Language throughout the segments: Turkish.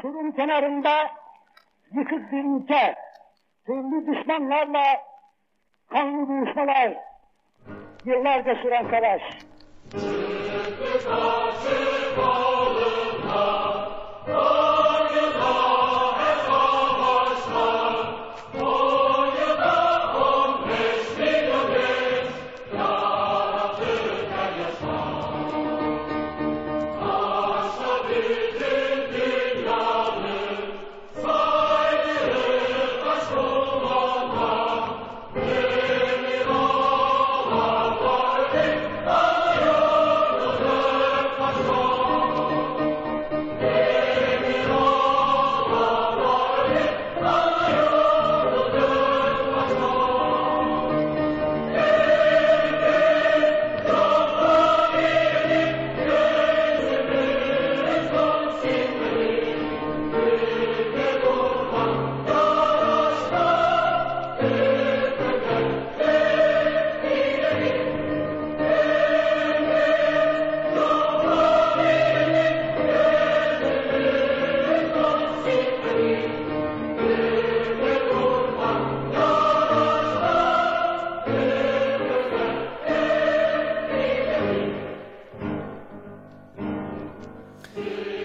uçurum kenarında yıkık bir ülke, türlü düşmanlarla kanlı buluşmalar, yıllarca süren savaş.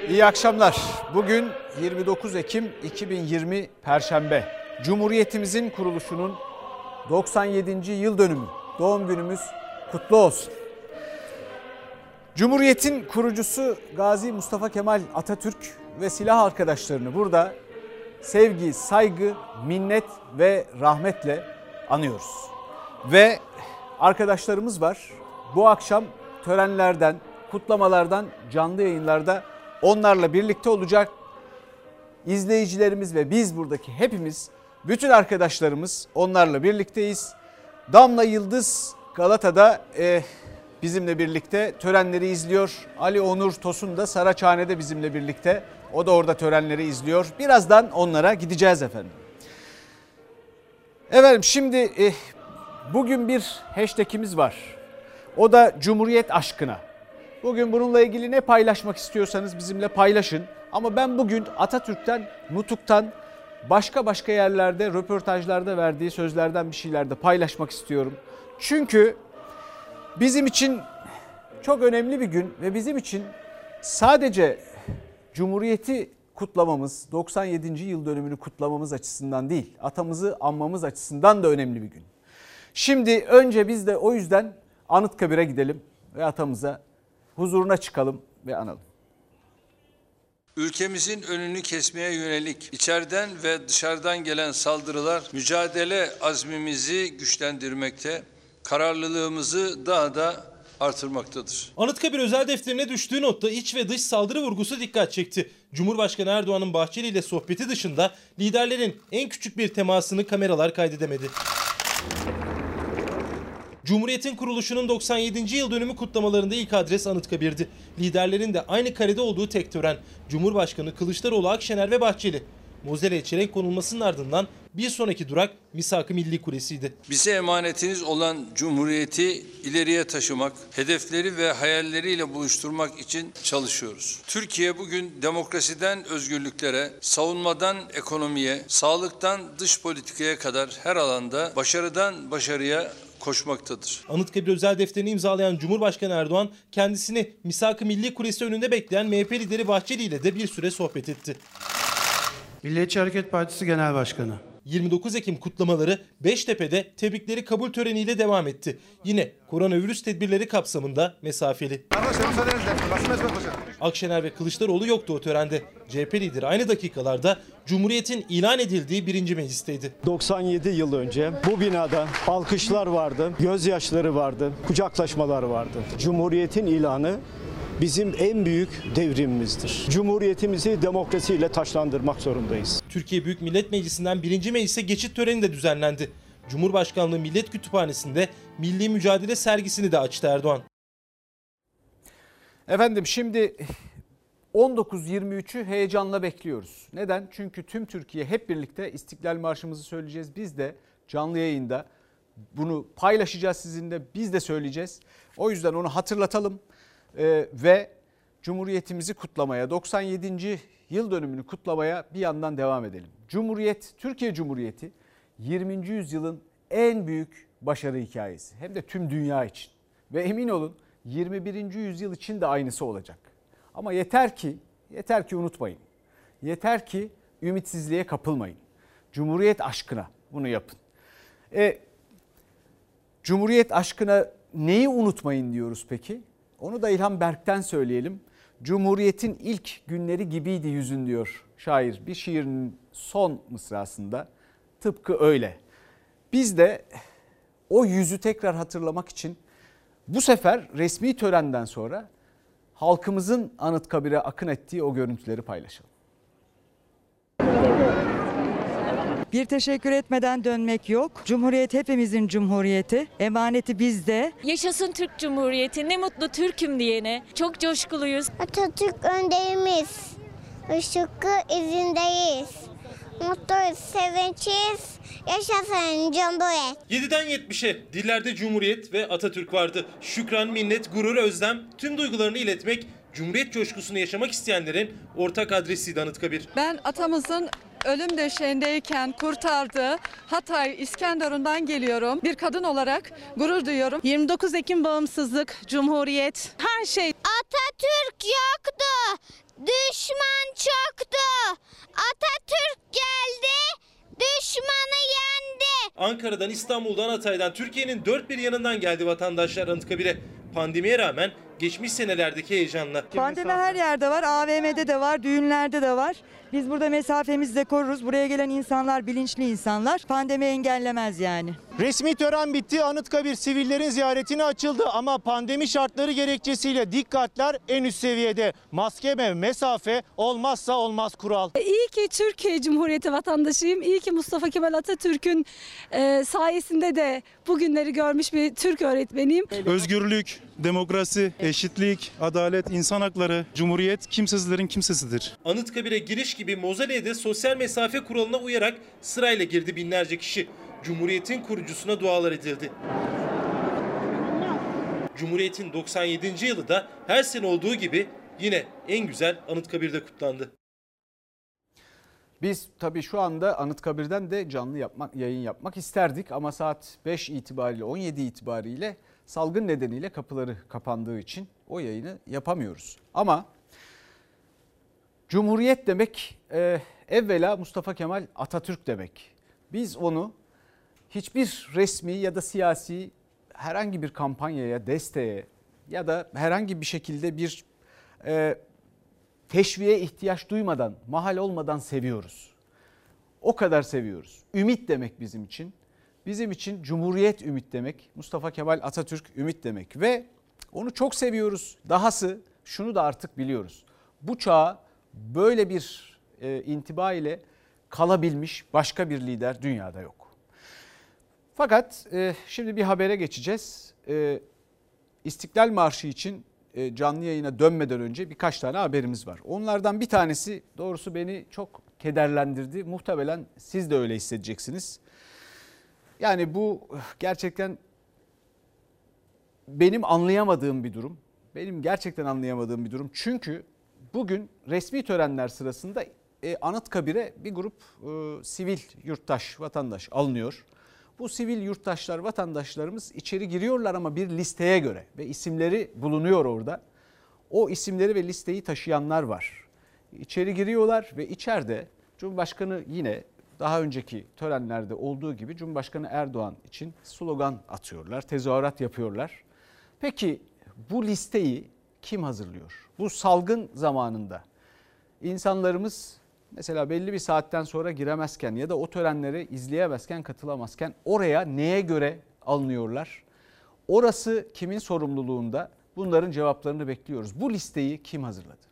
İyi akşamlar. Bugün 29 Ekim 2020 Perşembe. Cumhuriyetimizin kuruluşunun 97. yıl dönümü. Doğum günümüz kutlu olsun. Cumhuriyetin kurucusu Gazi Mustafa Kemal Atatürk ve silah arkadaşlarını burada sevgi, saygı, minnet ve rahmetle anıyoruz. Ve arkadaşlarımız var. Bu akşam törenlerden, kutlamalardan canlı yayınlarda onlarla birlikte olacak. İzleyicilerimiz ve biz buradaki hepimiz, bütün arkadaşlarımız onlarla birlikteyiz. Damla Yıldız Galata'da e, bizimle birlikte törenleri izliyor. Ali Onur Tosun da Saraçhane'de bizimle birlikte. O da orada törenleri izliyor. Birazdan onlara gideceğiz efendim. Efendim şimdi e, bugün bir hashtagimiz var. O da Cumhuriyet aşkına. Bugün bununla ilgili ne paylaşmak istiyorsanız bizimle paylaşın. Ama ben bugün Atatürk'ten, Nutuk'tan, başka başka yerlerde, röportajlarda verdiği sözlerden bir şeyler de paylaşmak istiyorum. Çünkü bizim için çok önemli bir gün ve bizim için sadece Cumhuriyeti kutlamamız, 97. yıl dönümünü kutlamamız açısından değil, atamızı anmamız açısından da önemli bir gün. Şimdi önce biz de o yüzden Anıtkabir'e gidelim ve atamıza huzuruna çıkalım ve analım. Ülkemizin önünü kesmeye yönelik içeriden ve dışarıdan gelen saldırılar mücadele azmimizi güçlendirmekte, kararlılığımızı daha da artırmaktadır. Anıtkabir özel defterine düştüğü notta iç ve dış saldırı vurgusu dikkat çekti. Cumhurbaşkanı Erdoğan'ın Bahçeli ile sohbeti dışında liderlerin en küçük bir temasını kameralar kaydedemedi. Cumhuriyetin kuruluşunun 97. yıl dönümü kutlamalarında ilk adres Anıtkabir'di. Liderlerin de aynı karede olduğu tek tören. Cumhurbaşkanı Kılıçdaroğlu, Akşener ve Bahçeli. Mozel'e çelenk konulmasının ardından bir sonraki durak Misak-ı Milli Kulesi'ydi. Bize emanetiniz olan Cumhuriyeti ileriye taşımak, hedefleri ve hayalleriyle buluşturmak için çalışıyoruz. Türkiye bugün demokrasiden özgürlüklere, savunmadan ekonomiye, sağlıktan dış politikaya kadar her alanda başarıdan başarıya koşmaktadır. Anıtkabir özel defterini imzalayan Cumhurbaşkanı Erdoğan kendisini Misak-ı Milli Kulesi önünde bekleyen MHP lideri Bahçeli ile de bir süre sohbet etti. Milliyetçi Hareket Partisi Genel Başkanı. 29 Ekim kutlamaları Beştepe'de tebrikleri kabul töreniyle devam etti. Yine koronavirüs tedbirleri kapsamında mesafeli. Akşener ve Kılıçdaroğlu yoktu o törende. CHP lideri aynı dakikalarda Cumhuriyet'in ilan edildiği birinci meclisteydi. 97 yıl önce bu binada alkışlar vardı, gözyaşları vardı, kucaklaşmalar vardı. Cumhuriyet'in ilanı bizim en büyük devrimimizdir. Cumhuriyetimizi demokrasiyle taşlandırmak zorundayız. Türkiye Büyük Millet Meclisi'nden birinci meclise geçit töreni de düzenlendi. Cumhurbaşkanlığı Millet Kütüphanesi'nde Milli Mücadele sergisini de açtı Erdoğan. Efendim şimdi 19-23'ü heyecanla bekliyoruz. Neden? Çünkü tüm Türkiye hep birlikte İstiklal Marşımızı söyleyeceğiz. Biz de canlı yayında bunu paylaşacağız sizinle. Biz de söyleyeceğiz. O yüzden onu hatırlatalım ee, ve Cumhuriyetimizi kutlamaya 97. yıl dönümünü kutlamaya bir yandan devam edelim. Cumhuriyet, Türkiye Cumhuriyeti 20. yüzyılın en büyük başarı hikayesi. Hem de tüm dünya için. Ve emin olun 21. yüzyıl için de aynısı olacak. Ama yeter ki, yeter ki unutmayın. Yeter ki ümitsizliğe kapılmayın. Cumhuriyet aşkına bunu yapın. E, Cumhuriyet aşkına neyi unutmayın diyoruz peki? Onu da İlhan Berk'ten söyleyelim. Cumhuriyetin ilk günleri gibiydi yüzün diyor şair bir şiirinin son mısrasında. Tıpkı öyle. Biz de o yüzü tekrar hatırlamak için bu sefer resmi törenden sonra halkımızın Anıtkabir'e akın ettiği o görüntüleri paylaşalım. Bir teşekkür etmeden dönmek yok. Cumhuriyet hepimizin cumhuriyeti. Emaneti bizde. Yaşasın Türk Cumhuriyeti. Ne mutlu Türk'üm diyene. Çok coşkuluyuz. Atatürk önderimiz. Işıklı izindeyiz. Mutluyuz, sevinçliyiz. Yaşasın Cumhuriyet. 7'den 70'e dillerde Cumhuriyet ve Atatürk vardı. Şükran, minnet, gurur, özlem tüm duygularını iletmek, Cumhuriyet coşkusunu yaşamak isteyenlerin ortak adresiydi Anıtkabir. Ben atamızın ölüm döşeğindeyken kurtardığı Hatay İskenderun'dan geliyorum. Bir kadın olarak gurur duyuyorum. 29 Ekim bağımsızlık, cumhuriyet, her şey. Atatürk yoktu. Düşman çoktu. Atatürk geldi. Düşmanı yendi. Ankara'dan, İstanbul'dan, Hatay'dan, Türkiye'nin dört bir yanından geldi vatandaşlar Anıtkabir'e. Pandemiye rağmen geçmiş senelerdeki heyecanla. Pandemi her yerde var. AVM'de de var, düğünlerde de var. Biz burada mesafemizi de koruruz. Buraya gelen insanlar bilinçli insanlar. Pandemi engellemez yani. Resmi tören bitti. Anıtkabir sivillerin ziyaretine açıldı ama pandemi şartları gerekçesiyle dikkatler en üst seviyede. Maske ve mesafe olmazsa olmaz kural. İyi ki Türkiye Cumhuriyeti vatandaşıyım. İyi ki Mustafa Kemal Atatürk'ün e, sayesinde de bugünleri görmüş bir Türk öğretmeniyim. Özgürlük, demokrasi, eşitlik, adalet, insan hakları, cumhuriyet kimsesizlerin kimsesidir. Anıtkabir'e giriş gibi mozoleye de sosyal mesafe kuralına uyarak sırayla girdi binlerce kişi. Cumhuriyet'in kurucusuna dualar edildi. Cumhuriyet'in 97. yılı da her sene olduğu gibi yine en güzel Anıtkabir'de kutlandı. Biz tabii şu anda Anıtkabir'den de canlı yapmak, yayın yapmak isterdik ama saat 5 itibariyle 17 itibariyle salgın nedeniyle kapıları kapandığı için o yayını yapamıyoruz. Ama Cumhuriyet demek e, evvela Mustafa Kemal Atatürk demek. Biz onu hiçbir resmi ya da siyasi herhangi bir kampanyaya, desteğe ya da herhangi bir şekilde bir e, teşviğe ihtiyaç duymadan, mahal olmadan seviyoruz. O kadar seviyoruz. Ümit demek bizim için. Bizim için Cumhuriyet ümit demek. Mustafa Kemal Atatürk ümit demek ve onu çok seviyoruz. Dahası şunu da artık biliyoruz. Bu çağa böyle bir e, intiba ile kalabilmiş başka bir lider dünyada yok. Fakat e, şimdi bir habere geçeceğiz. E, İstiklal Marşı için canlı yayına dönmeden önce birkaç tane haberimiz var. Onlardan bir tanesi doğrusu beni çok kederlendirdi. Muhtemelen siz de öyle hissedeceksiniz. Yani bu gerçekten benim anlayamadığım bir durum. Benim gerçekten anlayamadığım bir durum. Çünkü bugün resmi törenler sırasında e, Anıtkabir'e bir grup e, sivil yurttaş, vatandaş alınıyor. Bu sivil yurttaşlar, vatandaşlarımız içeri giriyorlar ama bir listeye göre ve isimleri bulunuyor orada. O isimleri ve listeyi taşıyanlar var. İçeri giriyorlar ve içeride Cumhurbaşkanı yine daha önceki törenlerde olduğu gibi Cumhurbaşkanı Erdoğan için slogan atıyorlar, tezahürat yapıyorlar. Peki bu listeyi kim hazırlıyor? Bu salgın zamanında insanlarımız mesela belli bir saatten sonra giremezken ya da o törenleri izleyemezken, katılamazken oraya neye göre alınıyorlar? Orası kimin sorumluluğunda? Bunların cevaplarını bekliyoruz. Bu listeyi kim hazırladı?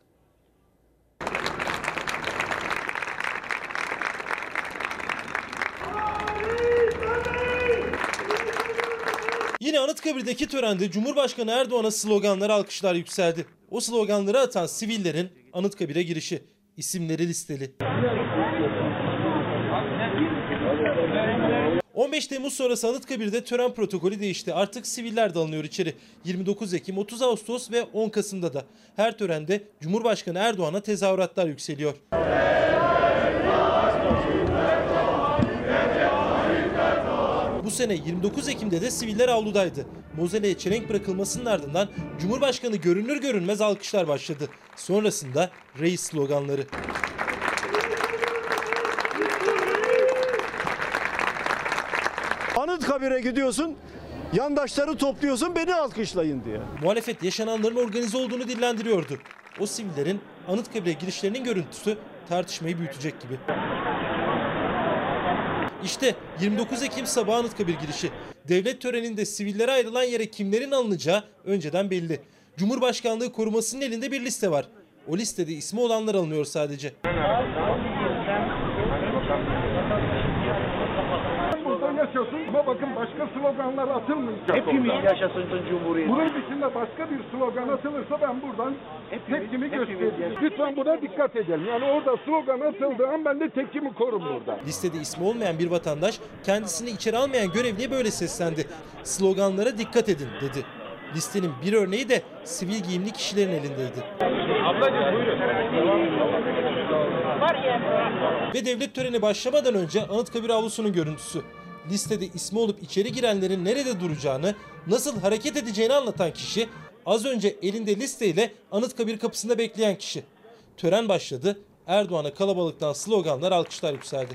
Yine Anıtkabir'deki törende Cumhurbaşkanı Erdoğan'a sloganlar alkışlar yükseldi. O sloganları atan sivillerin Anıtkabir'e girişi isimleri listeli. 15 Temmuz sonrası Anıtkabir'de tören protokolü değişti. Artık siviller de alınıyor içeri. 29 Ekim, 30 Ağustos ve 10 Kasım'da da. Her törende Cumhurbaşkanı Erdoğan'a tezahüratlar yükseliyor. Bu sene 29 Ekim'de de siviller avludaydı. Mozeleye çelenk bırakılmasının ardından Cumhurbaşkanı görünür görünmez alkışlar başladı. Sonrasında reis sloganları. Anıtkabir'e gidiyorsun, yandaşları topluyorsun beni alkışlayın diye. Muhalefet yaşananların organize olduğunu dillendiriyordu. O sivillerin Anıtkabir'e girişlerinin görüntüsü tartışmayı büyütecek gibi. İşte 29 Ekim sabahı Anıtkabir girişi. Devlet töreninde sivillere ayrılan yere kimlerin alınacağı önceden belli. Cumhurbaşkanlığı korumasının elinde bir liste var. O listede ismi olanlar alınıyor sadece. Burada yaşasın ama bakın başka sloganlar atılmayacak. Hepimiz yaşasın Cumhuriyet. Bunun dışında başka bir slogan atılırsa ben buradan tepkimi göstereceğim. Lütfen buna dikkat edelim. Yani orada slogan atıldığı an ben de tepkimi korum burada. Listede ismi olmayan bir vatandaş kendisini içeri almayan görevliye böyle seslendi. Sloganlara dikkat edin dedi. Listenin bir örneği de sivil giyimli kişilerin elindeydi. Ablacığım buyurun. Ve devlet töreni başlamadan önce Anıtkabir avlusunun görüntüsü. Listede ismi olup içeri girenlerin nerede duracağını, nasıl hareket edeceğini anlatan kişi, az önce elinde listeyle Anıtkabir kapısında bekleyen kişi. Tören başladı, Erdoğan'a kalabalıktan sloganlar, alkışlar yükseldi.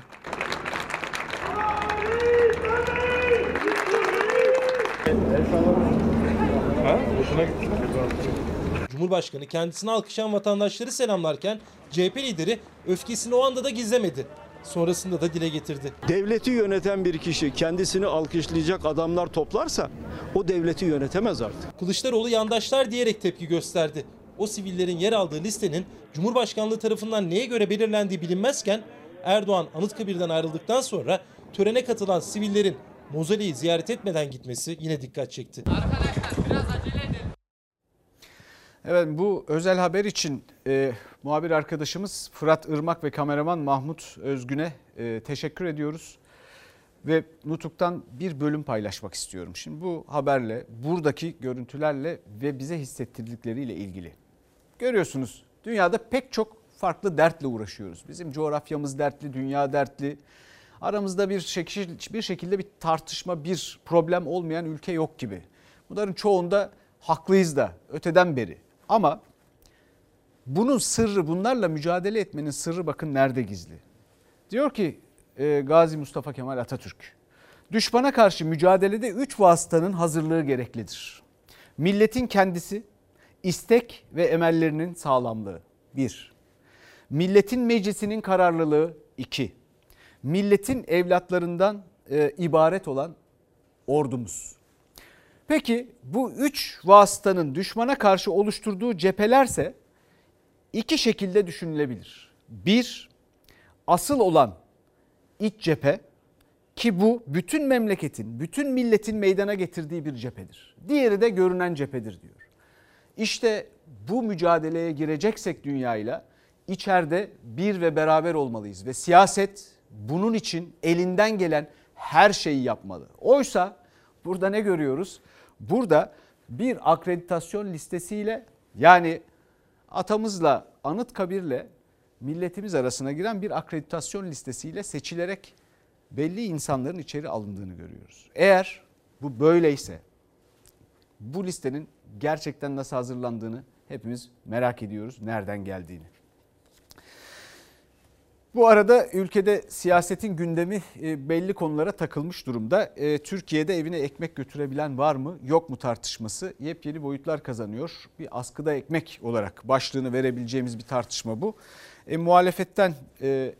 Cumhurbaşkanı kendisini alkışlayan vatandaşları selamlarken CHP lideri öfkesini o anda da gizlemedi. Sonrasında da dile getirdi. Devleti yöneten bir kişi kendisini alkışlayacak adamlar toplarsa o devleti yönetemez artık. Kılıçdaroğlu yandaşlar diyerek tepki gösterdi. O sivillerin yer aldığı listenin Cumhurbaşkanlığı tarafından neye göre belirlendiği bilinmezken Erdoğan Anıtkabir'den ayrıldıktan sonra törene katılan sivillerin Mozole'yi ziyaret etmeden gitmesi yine dikkat çekti. Evet bu özel haber için e, muhabir arkadaşımız Fırat Irmak ve kameraman Mahmut Özgün'e e, teşekkür ediyoruz. Ve Nutuk'tan bir bölüm paylaşmak istiyorum. Şimdi bu haberle, buradaki görüntülerle ve bize hissettirdikleriyle ilgili. Görüyorsunuz dünyada pek çok farklı dertle uğraşıyoruz. Bizim coğrafyamız dertli, dünya dertli. Aramızda bir, şekil, bir şekilde bir tartışma, bir problem olmayan ülke yok gibi. Bunların çoğunda haklıyız da öteden beri. Ama bunun sırrı, bunlarla mücadele etmenin sırrı bakın nerede gizli. Diyor ki e, Gazi Mustafa Kemal Atatürk, düşmana karşı mücadelede üç vasıtanın hazırlığı gereklidir. Milletin kendisi, istek ve emellerinin sağlamlığı. Bir. Milletin meclisinin kararlılığı. iki. Milletin evlatlarından e, ibaret olan ordumuz. Peki bu üç vasıtanın düşmana karşı oluşturduğu cephelerse iki şekilde düşünülebilir. Bir, asıl olan iç cephe ki bu bütün memleketin, bütün milletin meydana getirdiği bir cephedir. Diğeri de görünen cephedir diyor. İşte bu mücadeleye gireceksek dünyayla içeride bir ve beraber olmalıyız ve siyaset bunun için elinden gelen her şeyi yapmalı. Oysa burada ne görüyoruz? Burada bir akreditasyon listesiyle yani atamızla Anıtkabir'le milletimiz arasına giren bir akreditasyon listesiyle seçilerek belli insanların içeri alındığını görüyoruz. Eğer bu böyleyse bu listenin gerçekten nasıl hazırlandığını hepimiz merak ediyoruz. Nereden geldiğini. Bu arada ülkede siyasetin gündemi e, belli konulara takılmış durumda. E, Türkiye'de evine ekmek götürebilen var mı yok mu tartışması yepyeni boyutlar kazanıyor. Bir askıda ekmek olarak başlığını verebileceğimiz bir tartışma bu. E, muhalefetten e,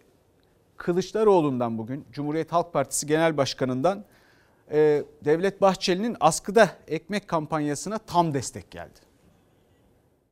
Kılıçdaroğlu'ndan bugün Cumhuriyet Halk Partisi Genel Başkanı'ndan e, Devlet Bahçeli'nin askıda ekmek kampanyasına tam destek geldi.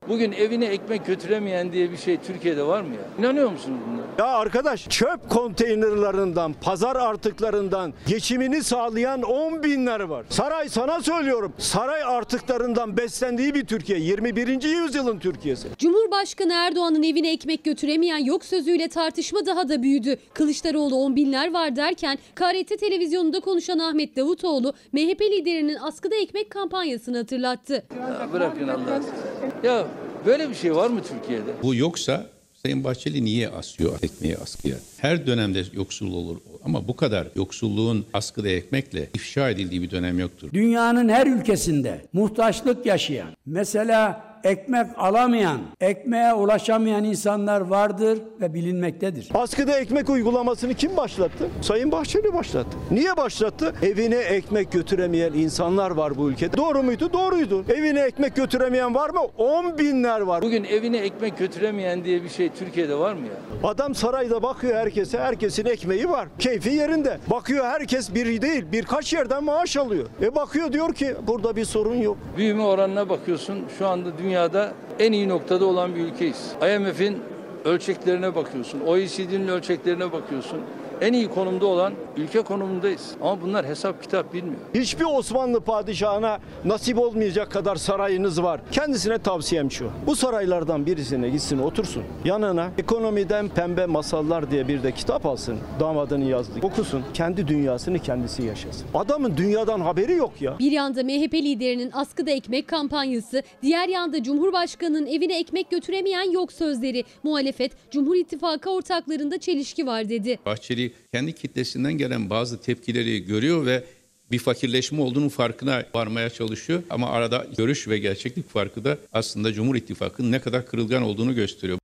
Bugün evine ekmek götüremeyen diye bir şey Türkiye'de var mı ya? İnanıyor musunuz bunlara? Ya arkadaş çöp konteynerlarından, pazar artıklarından geçimini sağlayan 10 binler var. Saray sana söylüyorum. Saray artıklarından beslendiği bir Türkiye. 21. yüzyılın Türkiye'si. Cumhurbaşkanı Erdoğan'ın evine ekmek götüremeyen yok sözüyle tartışma daha da büyüdü. Kılıçdaroğlu on binler var derken KRT televizyonunda konuşan Ahmet Davutoğlu MHP liderinin askıda ekmek kampanyasını hatırlattı. Ya bırakın Allah aşkına. Ya böyle bir şey var mı Türkiye'de? Bu yoksa Sayın Bahçeli niye asıyor ekmeği askıya? Her dönemde yoksul olur ama bu kadar yoksulluğun askıda ekmekle ifşa edildiği bir dönem yoktur. Dünyanın her ülkesinde muhtaçlık yaşayan, mesela ekmek alamayan, ekmeğe ulaşamayan insanlar vardır ve bilinmektedir. Askıda ekmek uygulamasını kim başlattı? Sayın Bahçeli başlattı. Niye başlattı? Evine ekmek götüremeyen insanlar var bu ülkede. Doğru muydu? Doğruydu. Evine ekmek götüremeyen var mı? 10 binler var. Bugün evine ekmek götüremeyen diye bir şey Türkiye'de var mı ya? Adam sarayda bakıyor herkese, herkesin ekmeği var. Keyfi yerinde. Bakıyor herkes biri değil, birkaç yerden maaş alıyor. E bakıyor diyor ki burada bir sorun yok. Büyüme oranına bakıyorsun şu anda dünyada en iyi noktada olan bir ülkeyiz. IMF'in ölçeklerine bakıyorsun, OECD'nin ölçeklerine bakıyorsun. En iyi konumda olan ülke konumundayız. Ama bunlar hesap kitap bilmiyor. Hiçbir Osmanlı padişahına nasip olmayacak kadar sarayınız var. Kendisine tavsiyem şu. Bu saraylardan birisine gitsin otursun. Yanına ekonomiden pembe masallar diye bir de kitap alsın. Damadını yazdı. Okusun. Kendi dünyasını kendisi yaşasın. Adamın dünyadan haberi yok ya. Bir yanda MHP liderinin askıda ekmek kampanyası, diğer yanda Cumhurbaşkanı'nın evine ekmek götüremeyen yok sözleri. Muhalefet, Cumhur İttifakı ortaklarında çelişki var dedi. Bahçeli kendi kitlesinden gelen bazı tepkileri görüyor ve bir fakirleşme olduğunun farkına varmaya çalışıyor. Ama arada görüş ve gerçeklik farkı da aslında Cumhur İttifakı'nın ne kadar kırılgan olduğunu gösteriyor.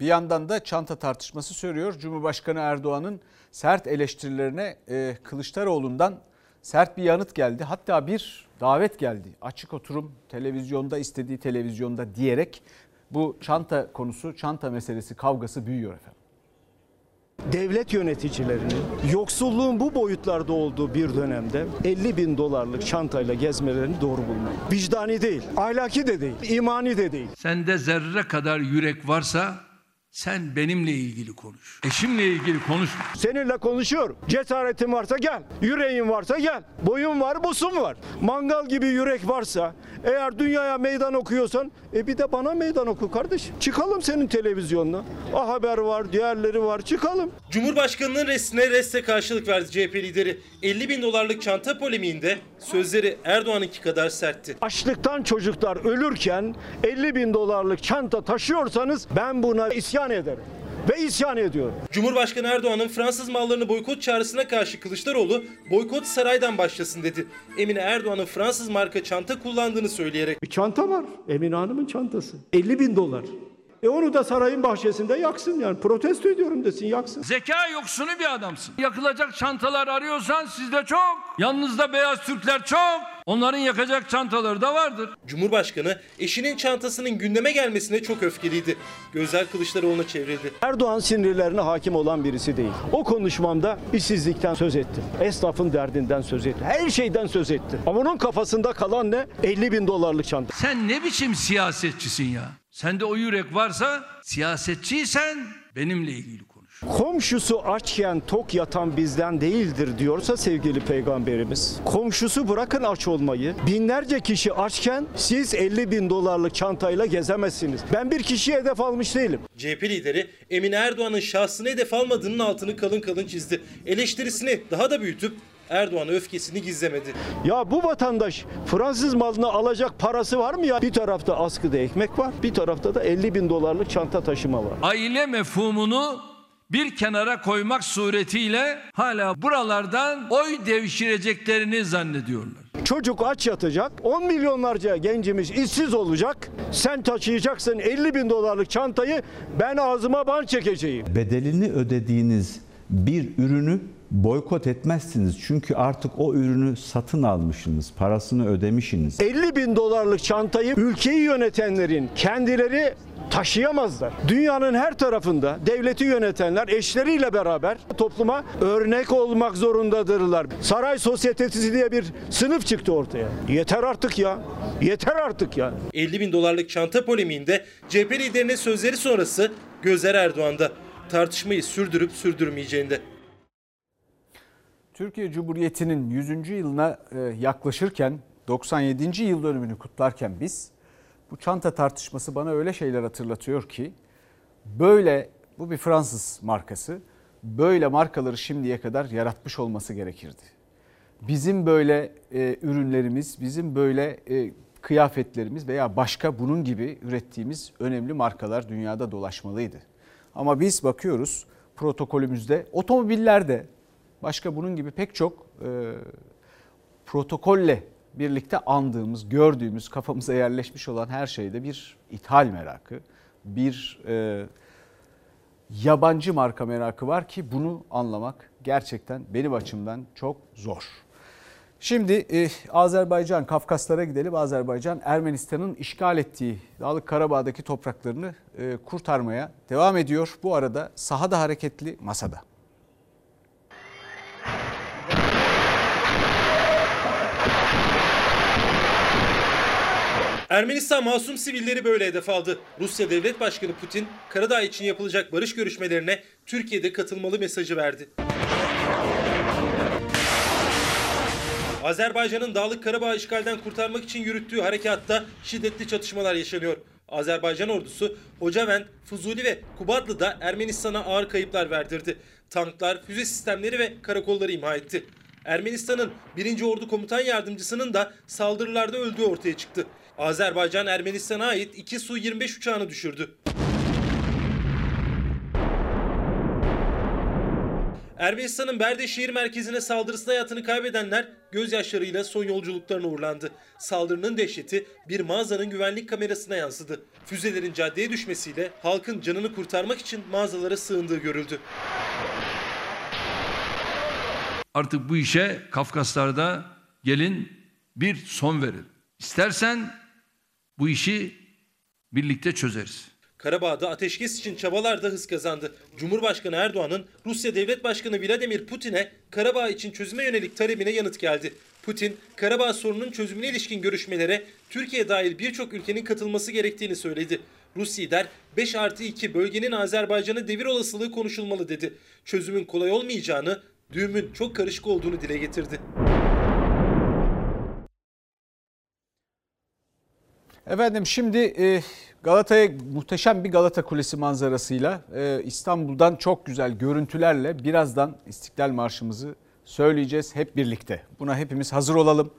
Bir yandan da çanta tartışması sürüyor. Cumhurbaşkanı Erdoğan'ın sert eleştirilerine e, Kılıçdaroğlu'ndan sert bir yanıt geldi. Hatta bir davet geldi. Açık oturum televizyonda istediği televizyonda diyerek bu çanta konusu, çanta meselesi kavgası büyüyor efendim. Devlet yöneticilerinin yoksulluğun bu boyutlarda olduğu bir dönemde 50 bin dolarlık çantayla gezmelerini doğru bulmam. Vicdani değil, ahlaki de değil, imani de değil. Sende zerre kadar yürek varsa sen benimle ilgili konuş. Eşimle ilgili konuşma. Seninle konuşuyorum. Cesaretin varsa gel. Yüreğin varsa gel. Boyun var, busun var. Mangal gibi yürek varsa, eğer dünyaya meydan okuyorsan, e bir de bana meydan oku kardeş. Çıkalım senin televizyonuna. A Haber var, diğerleri var. Çıkalım. Cumhurbaşkanının restine reste karşılık verdi CHP lideri. 50 bin dolarlık çanta polemiğinde sözleri Erdoğan'ınki kadar sertti. Açlıktan çocuklar ölürken 50 bin dolarlık çanta taşıyorsanız ben buna isyan ederim. Ve isyan ediyorum. Cumhurbaşkanı Erdoğan'ın Fransız mallarını boykot çağrısına karşı Kılıçdaroğlu boykot saraydan başlasın dedi. Emine Erdoğan'ın Fransız marka çanta kullandığını söyleyerek. Bir çanta var. Emine Hanım'ın çantası. 50 bin dolar. E onu da sarayın bahçesinde yaksın yani. Protesto ediyorum desin yaksın. Zeka yoksunu bir adamsın. Yakılacak çantalar arıyorsan sizde çok. Yanınızda beyaz Türkler çok. Onların yakacak çantaları da vardır. Cumhurbaşkanı eşinin çantasının gündeme gelmesine çok öfkeliydi. Gözler Kılıçdaroğlu'na çevrildi. Erdoğan sinirlerine hakim olan birisi değil. O konuşmamda işsizlikten söz ettim. Esnafın derdinden söz ettim. Her şeyden söz ettim. Ama onun kafasında kalan ne? 50 bin dolarlık çanta. Sen ne biçim siyasetçisin ya? Sende o yürek varsa siyasetçiysen benimle ilgili konuş. Komşusu açken tok yatan bizden değildir diyorsa sevgili peygamberimiz. Komşusu bırakın aç olmayı. Binlerce kişi açken siz 50 bin dolarlık çantayla gezemezsiniz. Ben bir kişiye hedef almış değilim. CHP lideri Emine Erdoğan'ın şahsını hedef almadığının altını kalın kalın çizdi. Eleştirisini daha da büyütüp Erdoğan'a öfkesini gizlemedi. Ya bu vatandaş Fransız malını alacak parası var mı ya? Bir tarafta askıda ekmek var, bir tarafta da 50 bin dolarlık çanta taşıma var. Aile mefhumunu bir kenara koymak suretiyle hala buralardan oy devşireceklerini zannediyorlar. Çocuk aç yatacak, 10 milyonlarca gencimiz işsiz olacak. Sen taşıyacaksın 50 bin dolarlık çantayı, ben ağzıma ban çekeceğim. Bedelini ödediğiniz bir ürünü boykot etmezsiniz. Çünkü artık o ürünü satın almışsınız, parasını ödemişsiniz. 50 bin dolarlık çantayı ülkeyi yönetenlerin kendileri taşıyamazlar. Dünyanın her tarafında devleti yönetenler eşleriyle beraber topluma örnek olmak zorundadırlar. Saray sosyetesi diye bir sınıf çıktı ortaya. Yeter artık ya. Yeter artık ya. 50 bin dolarlık çanta polemiğinde CHP liderinin sözleri sonrası gözler Erdoğan'da. Tartışmayı sürdürüp sürdürmeyeceğinde. Türkiye Cumhuriyeti'nin 100. yılına e, yaklaşırken 97. yıl dönümünü kutlarken biz bu çanta tartışması bana öyle şeyler hatırlatıyor ki böyle bu bir Fransız markası böyle markaları şimdiye kadar yaratmış olması gerekirdi. Bizim böyle e, ürünlerimiz, bizim böyle e, kıyafetlerimiz veya başka bunun gibi ürettiğimiz önemli markalar dünyada dolaşmalıydı. Ama biz bakıyoruz protokolümüzde otomobillerde başka bunun gibi pek çok e, protokolle birlikte andığımız, gördüğümüz, kafamıza yerleşmiş olan her şeyde bir ithal merakı, bir e, yabancı marka merakı var ki bunu anlamak gerçekten benim açımdan çok zor. Şimdi e, Azerbaycan, Kafkaslara gidelim. Azerbaycan, Ermenistan'ın işgal ettiği Dağlık Karabağ'daki topraklarını e, kurtarmaya devam ediyor. Bu arada sahada hareketli masada. Ermenistan masum sivilleri böyle hedef aldı. Rusya Devlet Başkanı Putin, Karadağ için yapılacak barış görüşmelerine Türkiye'de katılmalı mesajı verdi. Azerbaycan'ın Dağlık Karabağ işgalden kurtarmak için yürüttüğü harekatta şiddetli çatışmalar yaşanıyor. Azerbaycan ordusu Hocavent, Fuzuli ve Kubatlı'da Ermenistan'a ağır kayıplar verdirdi. Tanklar, füze sistemleri ve karakolları imha etti. Ermenistan'ın 1. Ordu Komutan Yardımcısının da saldırılarda öldüğü ortaya çıktı. Azerbaycan Ermenistan'a ait 2 Su-25 uçağını düşürdü. Ermenistan'ın Berde şehir merkezine saldırısında hayatını kaybedenler gözyaşlarıyla son yolculuklarına uğurlandı. Saldırının dehşeti bir mağazanın güvenlik kamerasına yansıdı. Füzelerin caddeye düşmesiyle halkın canını kurtarmak için mağazalara sığındığı görüldü. Artık bu işe Kafkaslar'da gelin bir son verin. İstersen bu işi birlikte çözeriz. Karabağ'da ateşkes için çabalar da hız kazandı. Cumhurbaşkanı Erdoğan'ın Rusya Devlet Başkanı Vladimir Putin'e Karabağ için çözüme yönelik talebine yanıt geldi. Putin, Karabağ sorununun çözümüne ilişkin görüşmelere Türkiye dahil birçok ülkenin katılması gerektiğini söyledi. Rus lider 5 artı 2 bölgenin Azerbaycan'ı devir olasılığı konuşulmalı dedi. Çözümün kolay olmayacağını, düğümün çok karışık olduğunu dile getirdi. Efendim şimdi e, Galata'ya muhteşem bir Galata Kulesi manzarasıyla e, İstanbul'dan çok güzel görüntülerle birazdan İstiklal Marşımızı söyleyeceğiz hep birlikte. Buna hepimiz hazır olalım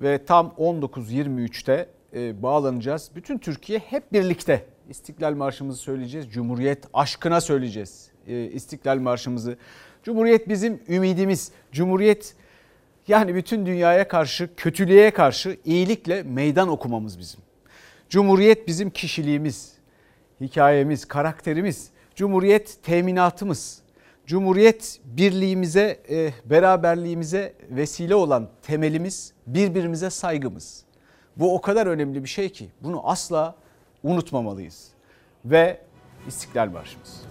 ve tam 19.23'te e, bağlanacağız. Bütün Türkiye hep birlikte İstiklal Marşımızı söyleyeceğiz. Cumhuriyet aşkına söyleyeceğiz İstiklal Marşımızı. Cumhuriyet bizim ümidimiz. Cumhuriyet yani bütün dünyaya karşı, kötülüğe karşı iyilikle meydan okumamız bizim. Cumhuriyet bizim kişiliğimiz, hikayemiz, karakterimiz. Cumhuriyet teminatımız. Cumhuriyet birliğimize, e, beraberliğimize vesile olan temelimiz, birbirimize saygımız. Bu o kadar önemli bir şey ki bunu asla unutmamalıyız. Ve İstiklal Marşımız.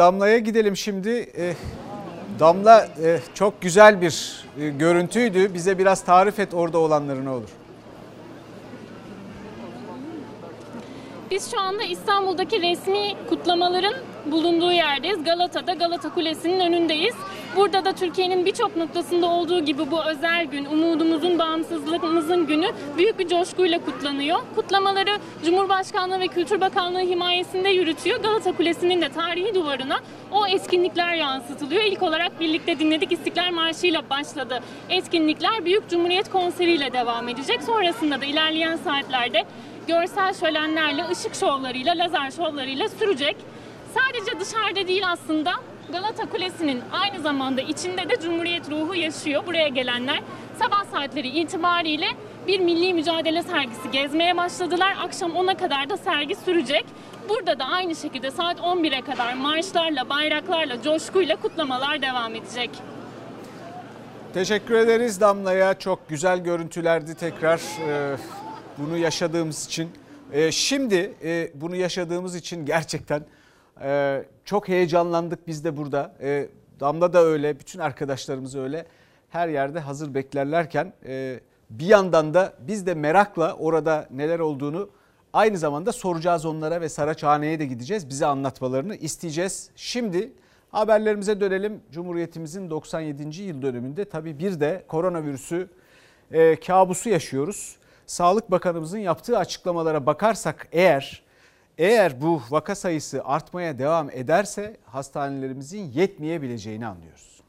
Damla'ya gidelim şimdi. E, Damla e, çok güzel bir e, görüntüydü. Bize biraz tarif et orada olanları ne olur. Biz şu anda İstanbul'daki resmi kutlamaların bulunduğu yerdeyiz. Galata'da Galata Kulesi'nin önündeyiz. Burada da Türkiye'nin birçok noktasında olduğu gibi bu özel gün, umudumuzun, bağımsızlığımızın günü büyük bir coşkuyla kutlanıyor. Kutlamaları Cumhurbaşkanlığı ve Kültür Bakanlığı himayesinde yürütüyor. Galata Kulesi'nin de tarihi duvarına o etkinlikler yansıtılıyor. İlk olarak birlikte dinledik İstiklal Marşı ile başladı. Etkinlikler Büyük Cumhuriyet konseriyle devam edecek. Sonrasında da ilerleyen saatlerde görsel şölenlerle, ışık şovlarıyla, lazer şovlarıyla sürecek. Sadece dışarıda değil aslında Galata Kulesi'nin aynı zamanda içinde de Cumhuriyet ruhu yaşıyor. Buraya gelenler sabah saatleri itibariyle bir milli mücadele sergisi gezmeye başladılar. Akşam 10'a kadar da sergi sürecek. Burada da aynı şekilde saat 11'e kadar marşlarla, bayraklarla, coşkuyla kutlamalar devam edecek. Teşekkür ederiz Damla'ya. Çok güzel görüntülerdi tekrar e, bunu yaşadığımız için. E, şimdi e, bunu yaşadığımız için gerçekten ee, çok heyecanlandık biz de burada. Ee, Damla da öyle, bütün arkadaşlarımız öyle. Her yerde hazır beklerlerken e, bir yandan da biz de merakla orada neler olduğunu aynı zamanda soracağız onlara ve Saraçhane'ye de gideceğiz. Bize anlatmalarını isteyeceğiz. Şimdi haberlerimize dönelim. Cumhuriyetimizin 97. yıl dönümünde tabii bir de koronavirüsü e, kabusu yaşıyoruz. Sağlık Bakanımızın yaptığı açıklamalara bakarsak eğer eğer bu vaka sayısı artmaya devam ederse hastanelerimizin yetmeyebileceğini anlıyoruz.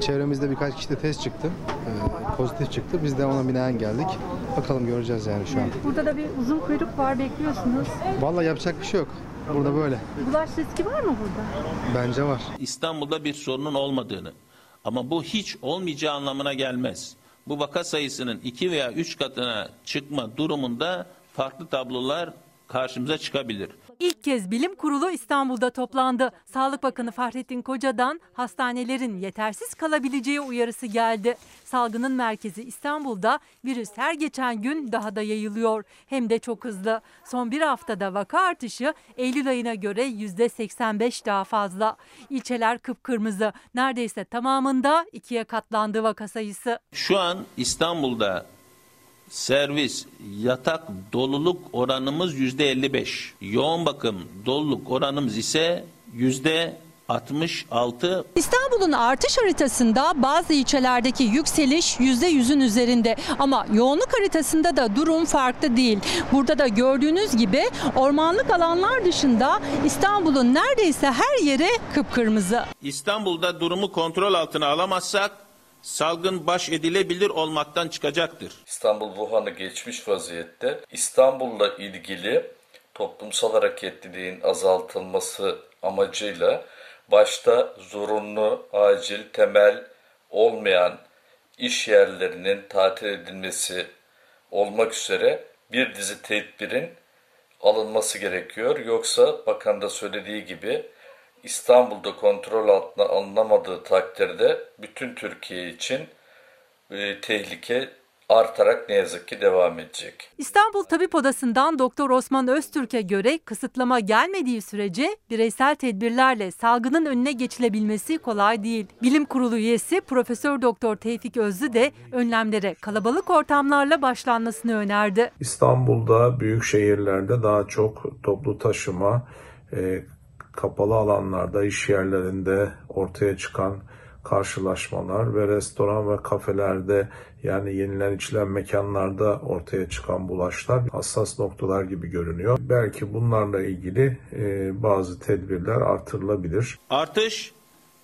Çevremizde birkaç kişide test çıktı. Ee, pozitif çıktı. Biz de ona binaen geldik. Bakalım göreceğiz yani şu an. Burada da bir uzun kuyruk var bekliyorsunuz. Vallahi yapacak bir şey yok. Burada böyle. Bulaş riski var mı burada? Bence var. İstanbul'da bir sorunun olmadığını ama bu hiç olmayacağı anlamına gelmez. Bu vaka sayısının iki veya üç katına çıkma durumunda farklı tablolar karşımıza çıkabilir. İlk kez bilim kurulu İstanbul'da toplandı. Sağlık Bakanı Fahrettin Koca'dan hastanelerin yetersiz kalabileceği uyarısı geldi. Salgının merkezi İstanbul'da virüs her geçen gün daha da yayılıyor. Hem de çok hızlı. Son bir haftada vaka artışı Eylül ayına göre %85 daha fazla. İlçeler kıpkırmızı. Neredeyse tamamında ikiye katlandı vaka sayısı. Şu an İstanbul'da servis, yatak doluluk oranımız yüzde 55. Yoğun bakım doluluk oranımız ise yüzde 66. İstanbul'un artış haritasında bazı ilçelerdeki yükseliş %100'ün üzerinde ama yoğunluk haritasında da durum farklı değil. Burada da gördüğünüz gibi ormanlık alanlar dışında İstanbul'un neredeyse her yeri kıpkırmızı. İstanbul'da durumu kontrol altına alamazsak salgın baş edilebilir olmaktan çıkacaktır. İstanbul Wuhan'ı geçmiş vaziyette. İstanbul'la ilgili toplumsal hareketliliğin azaltılması amacıyla başta zorunlu, acil, temel olmayan iş yerlerinin tatil edilmesi olmak üzere bir dizi tedbirin alınması gerekiyor. Yoksa bakan da söylediği gibi İstanbul'da kontrol altına alınamadığı takdirde bütün Türkiye için e, tehlike artarak ne yazık ki devam edecek. İstanbul Tabip Odası'ndan Doktor Osman Öztürk'e göre kısıtlama gelmediği sürece bireysel tedbirlerle salgının önüne geçilebilmesi kolay değil. Bilim Kurulu üyesi Profesör Doktor Tevfik Özlü de önlemlere kalabalık ortamlarla başlanmasını önerdi. İstanbul'da büyük şehirlerde daha çok toplu taşıma, e, kapalı alanlarda, iş yerlerinde ortaya çıkan karşılaşmalar ve restoran ve kafelerde yani yenilen içilen mekanlarda ortaya çıkan bulaşlar hassas noktalar gibi görünüyor. Belki bunlarla ilgili e, bazı tedbirler artırılabilir. Artış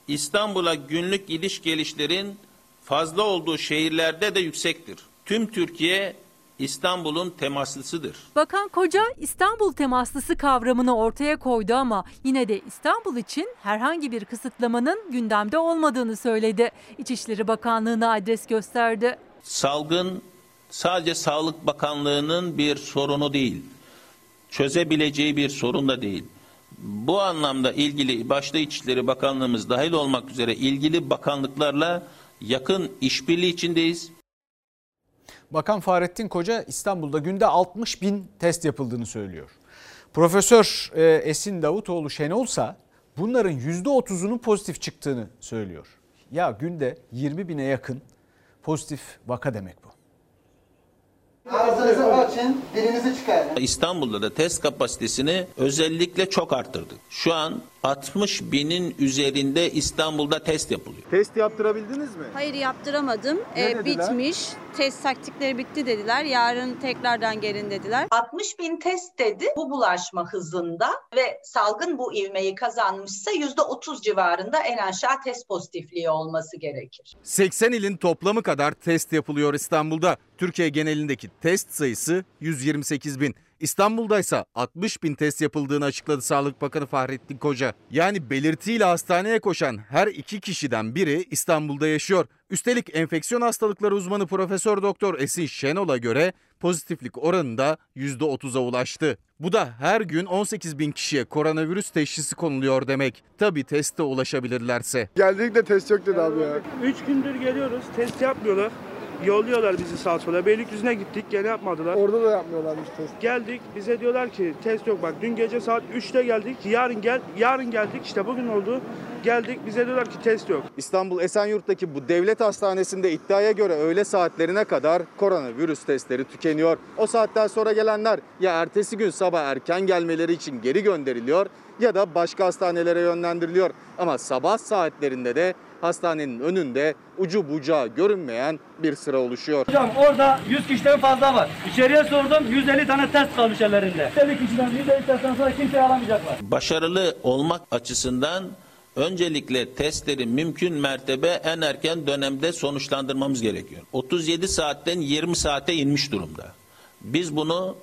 İstanbul'a günlük gidiş gelişlerin fazla olduğu şehirlerde de yüksektir. Tüm Türkiye İstanbul'un temaslısıdır. Bakan Koca İstanbul temaslısı kavramını ortaya koydu ama yine de İstanbul için herhangi bir kısıtlamanın gündemde olmadığını söyledi. İçişleri Bakanlığı'na adres gösterdi. Salgın sadece Sağlık Bakanlığı'nın bir sorunu değil. Çözebileceği bir sorun da değil. Bu anlamda ilgili başta İçişleri Bakanlığımız dahil olmak üzere ilgili bakanlıklarla yakın işbirliği içindeyiz. Bakan Fahrettin Koca İstanbul'da günde 60 bin test yapıldığını söylüyor. Profesör e, Esin Davutoğlu Şenolsa bunların %30'unun pozitif çıktığını söylüyor. Ya günde 20 bine yakın pozitif vaka demek. Ağzınızı açın, dilinizi çıkarın. İstanbul'da da test kapasitesini özellikle çok arttırdık. Şu an 60 binin üzerinde İstanbul'da test yapılıyor. Test yaptırabildiniz mi? Hayır yaptıramadım. Ne Ee, dediler? bitmiş. Test taktikleri bitti dediler. Yarın tekrardan gelin dediler. 60 bin test dedi bu bulaşma hızında ve salgın bu ivmeyi kazanmışsa %30 civarında en aşağı test pozitifliği olması gerekir. 80 ilin toplamı kadar test yapılıyor İstanbul'da. Türkiye genelindeki test sayısı 128 bin. İstanbul'da ise 60 bin test yapıldığını açıkladı Sağlık Bakanı Fahrettin Koca. Yani belirtiyle hastaneye koşan her iki kişiden biri İstanbul'da yaşıyor. Üstelik enfeksiyon hastalıkları uzmanı Profesör Doktor Esin Şenol'a göre pozitiflik oranı da %30'a ulaştı. Bu da her gün 18 bin kişiye koronavirüs teşhisi konuluyor demek. Tabi teste ulaşabilirlerse. Geldik de test yok dedi abi ya. Üç gündür geliyoruz. Test yapmıyorlar. Yolluyorlar bizi sağa sola. Beylikdüzü'ne gittik gene yapmadılar. Orada da yapmıyorlarmış test. Geldik bize diyorlar ki test yok bak dün gece saat 3'te geldik yarın gel yarın geldik işte bugün oldu geldik bize diyorlar ki test yok. İstanbul Esenyurt'taki bu devlet hastanesinde iddiaya göre öğle saatlerine kadar koronavirüs testleri tükeniyor. O saatten sonra gelenler ya ertesi gün sabah erken gelmeleri için geri gönderiliyor ya da başka hastanelere yönlendiriliyor. Ama sabah saatlerinde de hastanenin önünde ucu bucağı görünmeyen bir sıra oluşuyor. Hocam orada 100 kişiden fazla var. İçeriye sordum 150 tane test kalmış ellerinde. 150 kişiden 150 testten sonra kimseyi alamayacaklar. Başarılı olmak açısından öncelikle testleri mümkün mertebe en erken dönemde sonuçlandırmamız gerekiyor. 37 saatten 20 saate inmiş durumda. Biz bunu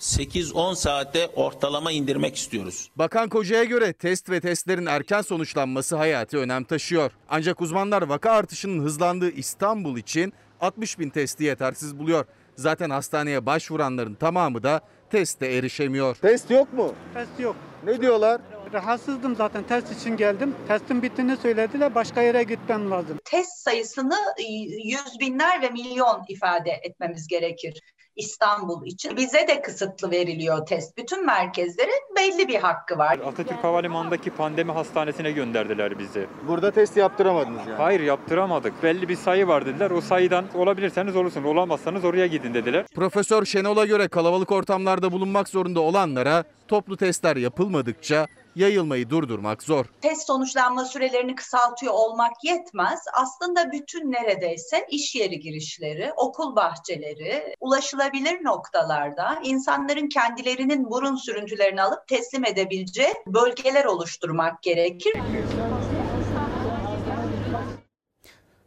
8-10 saate ortalama indirmek istiyoruz. Bakan Koca'ya göre test ve testlerin erken sonuçlanması hayati önem taşıyor. Ancak uzmanlar vaka artışının hızlandığı İstanbul için 60 bin testi yetersiz buluyor. Zaten hastaneye başvuranların tamamı da teste erişemiyor. Test yok mu? Test yok. Ne diyorlar? Rahatsızdım zaten test için geldim. Testin bittiğini söylediler başka yere gitmem lazım. Test sayısını yüz binler ve milyon ifade etmemiz gerekir. İstanbul için. Bize de kısıtlı veriliyor test. Bütün merkezlerin belli bir hakkı var. Atatürk Havalimanı'ndaki pandemi hastanesine gönderdiler bizi. Burada test yaptıramadınız yani. Hayır yaptıramadık. Belli bir sayı var dediler. O sayıdan olabilirseniz olursun. Olamazsanız oraya gidin dediler. Profesör Şenol'a göre kalabalık ortamlarda bulunmak zorunda olanlara toplu testler yapılmadıkça yayılmayı durdurmak zor. Test sonuçlanma sürelerini kısaltıyor olmak yetmez. Aslında bütün neredeyse iş yeri girişleri, okul bahçeleri, ulaşılabilir noktalarda insanların kendilerinin burun sürüntülerini alıp teslim edebileceği bölgeler oluşturmak gerekir.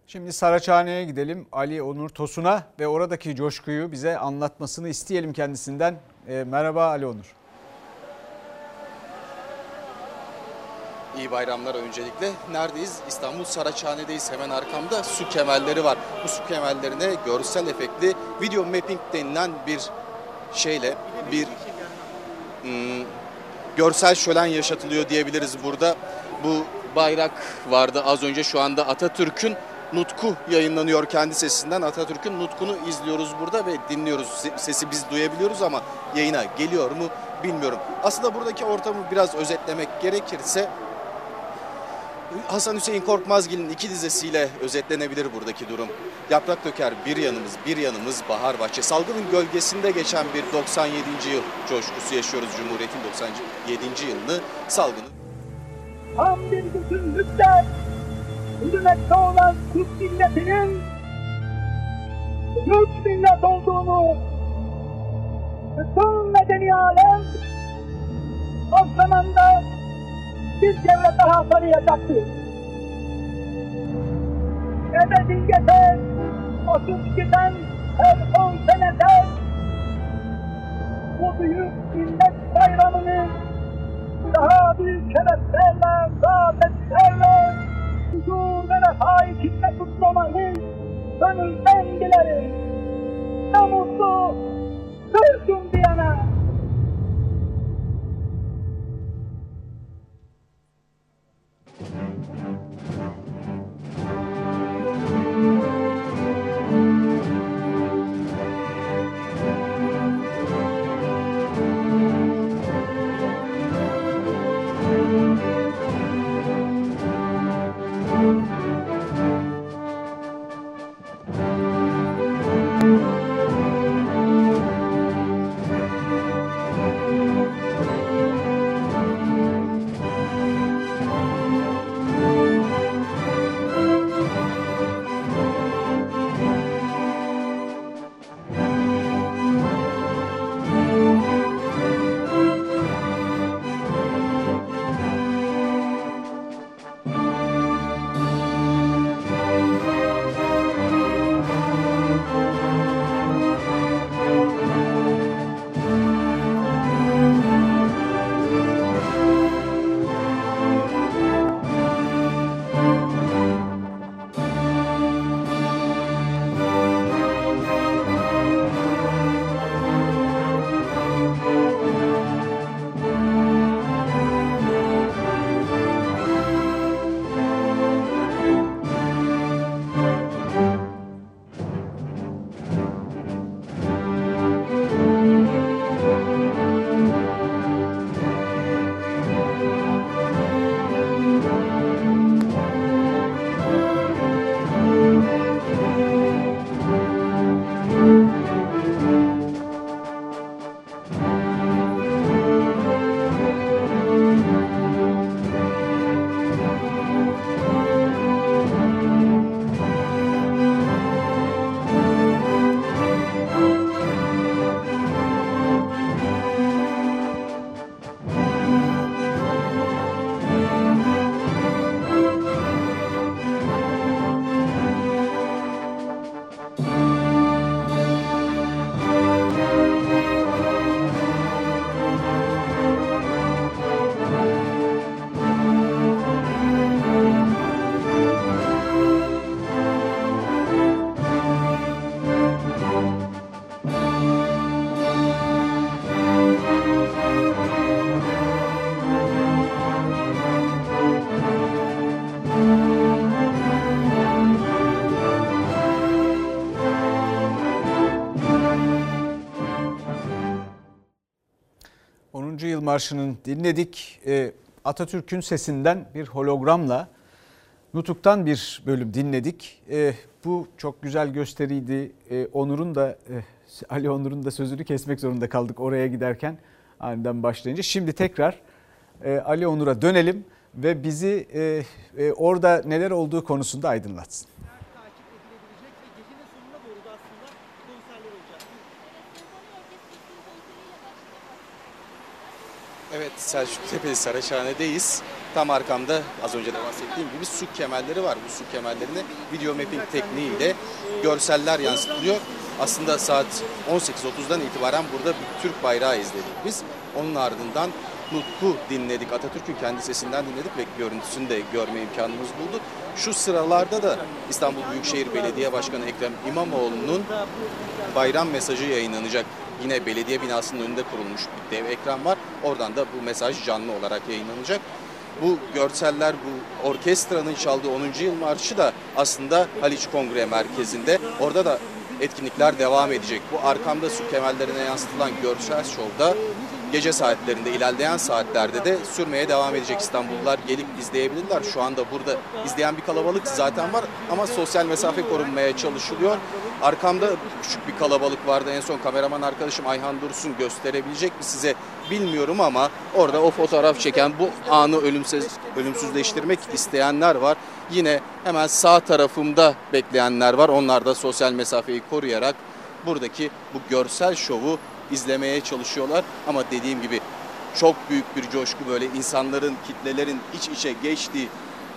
Şimdi Saraçhane'ye gidelim. Ali Onur Tosun'a ve oradaki coşkuyu bize anlatmasını isteyelim kendisinden. E, merhaba Ali Onur. İyi bayramlar öncelikle. Neredeyiz? İstanbul Saraçhane'deyiz. Hemen arkamda su kemerleri var. Bu su kemerlerine görsel efektli video mapping denilen bir şeyle bir hmm, görsel şölen yaşatılıyor diyebiliriz burada. Bu bayrak vardı az önce şu anda Atatürk'ün Nutku yayınlanıyor kendi sesinden. Atatürk'ün Nutku'nu izliyoruz burada ve dinliyoruz. Sesi biz duyabiliyoruz ama yayına geliyor mu bilmiyorum. Aslında buradaki ortamı biraz özetlemek gerekirse Hasan Hüseyin Korkmazgil'in iki dizesiyle özetlenebilir buradaki durum. Yaprak döker bir yanımız, bir yanımız bahar bahçe. Salgının gölgesinde geçen bir 97. yıl coşkusu yaşıyoruz Cumhuriyet'in 97. yılını salgının. Tam bir bütünlükte hürmette olan Türk milletinin Türk millet olduğunu bütün medeni alem o zamanda bir devlet daha tanıyacaktır. Ebediyete 32'den her 10 senede bu büyük millet bayramını daha büyük şereflerle, saadetlerle, huzur ve refah içinde kutlamayı gönülden dilerim. Ne mutlu, Türk'üm diyene. Marşı'nın dinledik. Ee, Atatürk'ün sesinden bir hologramla Nutuk'tan bir bölüm dinledik. Ee, bu çok güzel gösteriydi. Ee, Onur'un da e, Ali Onur'un da sözünü kesmek zorunda kaldık oraya giderken aniden başlayınca. Şimdi tekrar e, Ali Onur'a dönelim ve bizi e, e, orada neler olduğu konusunda aydınlatsın. Evet Selçuk Tepeli Saraçhane'deyiz. Tam arkamda az önce de bahsettiğim gibi su kemerleri var. Bu su kemerlerine video mapping tekniğiyle görseller yansıtılıyor. Aslında saat 18.30'dan itibaren burada bir Türk bayrağı izledik biz. Onun ardından Nutku dinledik. Atatürk'ün kendi sesinden dinledik ve görüntüsünü de görme imkanımız buldu. Şu sıralarda da İstanbul Büyükşehir Belediye Başkanı Ekrem İmamoğlu'nun bayram mesajı yayınlanacak. Yine belediye binasının önünde kurulmuş bir dev ekran var. Oradan da bu mesaj canlı olarak yayınlanacak. Bu görseller, bu orkestranın çaldığı 10. yıl marşı da aslında Haliç Kongre Merkezi'nde. Orada da etkinlikler devam edecek. Bu arkamda su kemerlerine yansıtılan görsel şovda gece saatlerinde, ilerleyen saatlerde de sürmeye devam edecek İstanbullular gelip izleyebilirler. Şu anda burada izleyen bir kalabalık zaten var ama sosyal mesafe korunmaya çalışılıyor. Arkamda küçük bir kalabalık vardı. En son kameraman arkadaşım Ayhan Dursun gösterebilecek mi size bilmiyorum ama orada o fotoğraf çeken bu anı ölümsüz, ölümsüzleştirmek isteyenler var. Yine hemen sağ tarafımda bekleyenler var. Onlar da sosyal mesafeyi koruyarak buradaki bu görsel şovu izlemeye çalışıyorlar. Ama dediğim gibi çok büyük bir coşku böyle insanların, kitlelerin iç içe geçtiği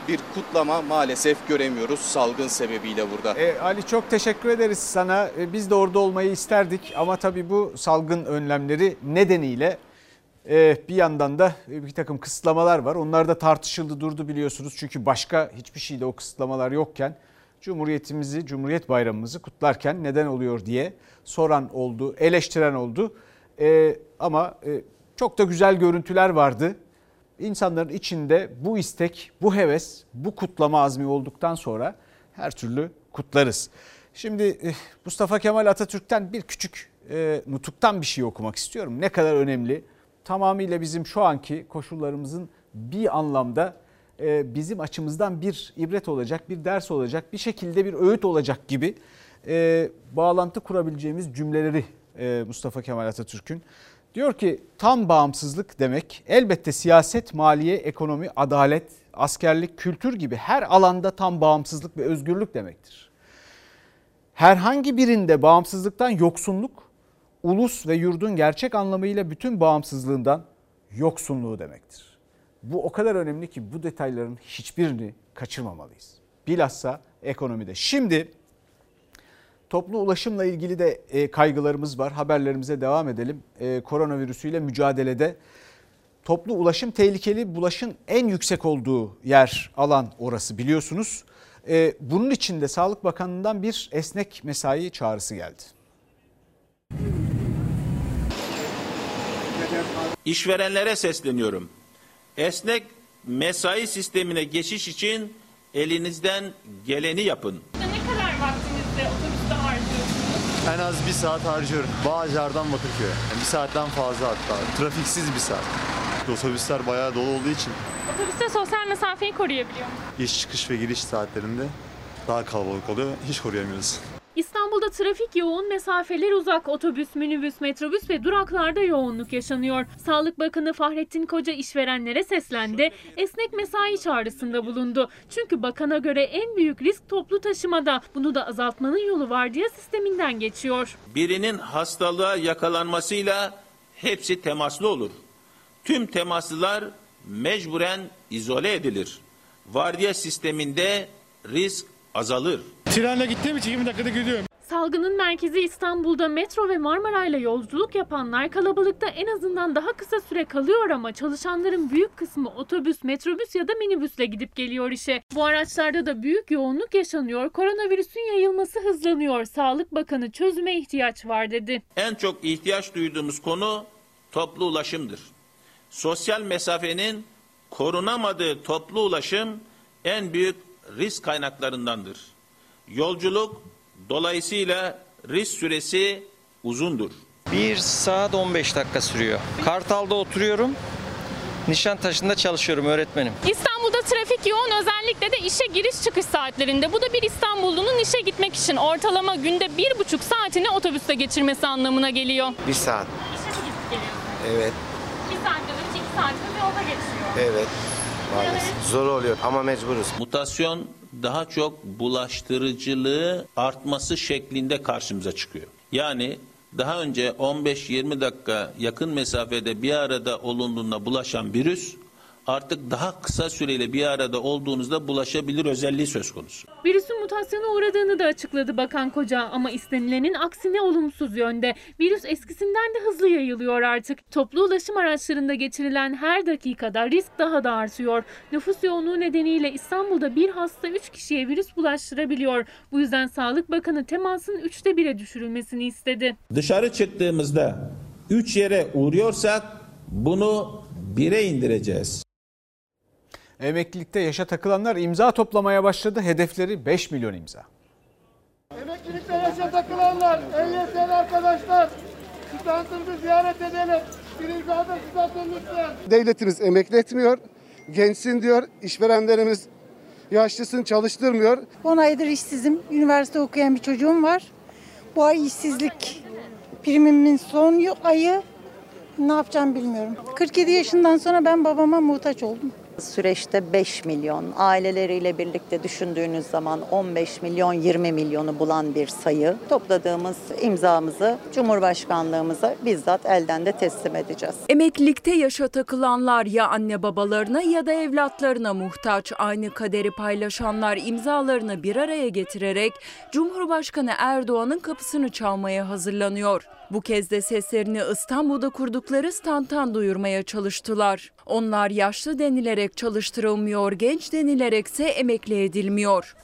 bir kutlama maalesef göremiyoruz salgın sebebiyle burada. E, Ali çok teşekkür ederiz sana. E, biz de orada olmayı isterdik ama tabii bu salgın önlemleri nedeniyle e, bir yandan da bir takım kısıtlamalar var. Onlar da tartışıldı durdu biliyorsunuz. Çünkü başka hiçbir şeyde o kısıtlamalar yokken Cumhuriyetimizi, Cumhuriyet Bayramımızı kutlarken neden oluyor diye soran oldu, eleştiren oldu. E, ama e, çok da güzel görüntüler vardı. İnsanların içinde bu istek, bu heves, bu kutlama azmi olduktan sonra her türlü kutlarız. Şimdi e, Mustafa Kemal Atatürk'ten bir küçük e, nutuktan bir şey okumak istiyorum. Ne kadar önemli. Tamamıyla bizim şu anki koşullarımızın bir anlamda bizim açımızdan bir ibret olacak, bir ders olacak, bir şekilde bir öğüt olacak gibi e, bağlantı kurabileceğimiz cümleleri e, Mustafa Kemal Atatürk'ün. Diyor ki tam bağımsızlık demek elbette siyaset, maliye, ekonomi, adalet, askerlik, kültür gibi her alanda tam bağımsızlık ve özgürlük demektir. Herhangi birinde bağımsızlıktan yoksunluk, ulus ve yurdun gerçek anlamıyla bütün bağımsızlığından yoksunluğu demektir. Bu o kadar önemli ki bu detayların hiçbirini kaçırmamalıyız. Bilhassa ekonomide. Şimdi Toplu ulaşımla ilgili de e, kaygılarımız var. Haberlerimize devam edelim. E, koronavirüsüyle mücadelede toplu ulaşım tehlikeli bulaşın en yüksek olduğu yer alan orası biliyorsunuz. E, bunun için de Sağlık Bakanlığı'ndan bir esnek mesai çağrısı geldi. İşverenlere sesleniyorum. Esnek mesai sistemine geçiş için elinizden geleni yapın. Ne kadar vaktinizde otobüste harcıyorsunuz? En az bir saat harcıyorum. Bağcılar'dan Bakırköy'e. Yani bir saatten fazla hatta. Trafiksiz bir saat. Otobüsler bayağı dolu olduğu için Otobüste sosyal mesafeyi koruyabiliyor musunuz? iş çıkış ve giriş saatlerinde daha kalabalık oluyor. Hiç koruyamıyoruz. İstanbul'da trafik yoğun, mesafeler uzak. Otobüs, minibüs, metrobüs ve duraklarda yoğunluk yaşanıyor. Sağlık Bakanı Fahrettin Koca işverenlere seslendi. Esnek mesai çağrısında bulundu. Çünkü bakana göre en büyük risk toplu taşımada. Bunu da azaltmanın yolu vardiya sisteminden geçiyor. Birinin hastalığa yakalanmasıyla hepsi temaslı olur. Tüm temaslılar mecburen izole edilir. Vardiya sisteminde risk azalır. Trenle gittiğim için 20 dakikada gidiyorum. Salgının merkezi İstanbul'da metro ve Marmara ile yolculuk yapanlar kalabalıkta en azından daha kısa süre kalıyor ama çalışanların büyük kısmı otobüs, metrobüs ya da minibüsle gidip geliyor işe. Bu araçlarda da büyük yoğunluk yaşanıyor. Koronavirüsün yayılması hızlanıyor. Sağlık Bakanı çözüme ihtiyaç var dedi. En çok ihtiyaç duyduğumuz konu toplu ulaşımdır. Sosyal mesafenin korunamadığı toplu ulaşım en büyük risk kaynaklarındandır. Yolculuk dolayısıyla risk süresi uzundur. 1 saat 15 dakika sürüyor. Kartal'da oturuyorum. Nişantaşı'nda çalışıyorum öğretmenim. İstanbul'da trafik yoğun özellikle de işe giriş çıkış saatlerinde. Bu da bir İstanbullunun işe gitmek için ortalama günde bir buçuk saatini otobüste geçirmesi anlamına geliyor. Bir saat. İşe gidip geliyor. Evet. Bir saatte de iki saatte yolda geçiyor. Evet. Maalesef. Zor oluyor ama mecburuz. Mutasyon daha çok bulaştırıcılığı artması şeklinde karşımıza çıkıyor. Yani daha önce 15-20 dakika yakın mesafede bir arada olunduğunda bulaşan virüs artık daha kısa süreyle bir arada olduğunuzda bulaşabilir özelliği söz konusu. Virüsün mutasyona uğradığını da açıkladı Bakan Koca ama istenilenin aksine olumsuz yönde. Virüs eskisinden de hızlı yayılıyor artık. Toplu ulaşım araçlarında geçirilen her dakikada risk daha da artıyor. Nüfus yoğunluğu nedeniyle İstanbul'da bir hasta 3 kişiye virüs bulaştırabiliyor. Bu yüzden Sağlık Bakanı temasın 3'te 1'e düşürülmesini istedi. Dışarı çıktığımızda 3 yere uğruyorsak bunu 1'e indireceğiz. Emeklilikte yaşa takılanlar imza toplamaya başladı. Hedefleri 5 milyon imza. Emeklilikte yaşa takılanlar, EYT'li arkadaşlar, standını ziyaret edelim. Birinci adım standın lütfen. Devletimiz emekli etmiyor, gençsin diyor, işverenlerimiz yaşlısın çalıştırmıyor. 10 aydır işsizim. Üniversite okuyan bir çocuğum var. Bu ay işsizlik primimin son ayı. Ne yapacağım bilmiyorum. 47 yaşından sonra ben babama muhtaç oldum. Süreçte 5 milyon, aileleriyle birlikte düşündüğünüz zaman 15 milyon 20 milyonu bulan bir sayı. Topladığımız imzamızı Cumhurbaşkanlığımıza bizzat elden de teslim edeceğiz. Emeklilikte yaşa takılanlar ya anne babalarına ya da evlatlarına muhtaç. Aynı kaderi paylaşanlar imzalarını bir araya getirerek Cumhurbaşkanı Erdoğan'ın kapısını çalmaya hazırlanıyor. Bu kez de seslerini İstanbul'da kurdukları standtan duyurmaya çalıştılar. Onlar yaşlı denilerek çalıştırılmıyor, genç denilerekse emekli edilmiyor.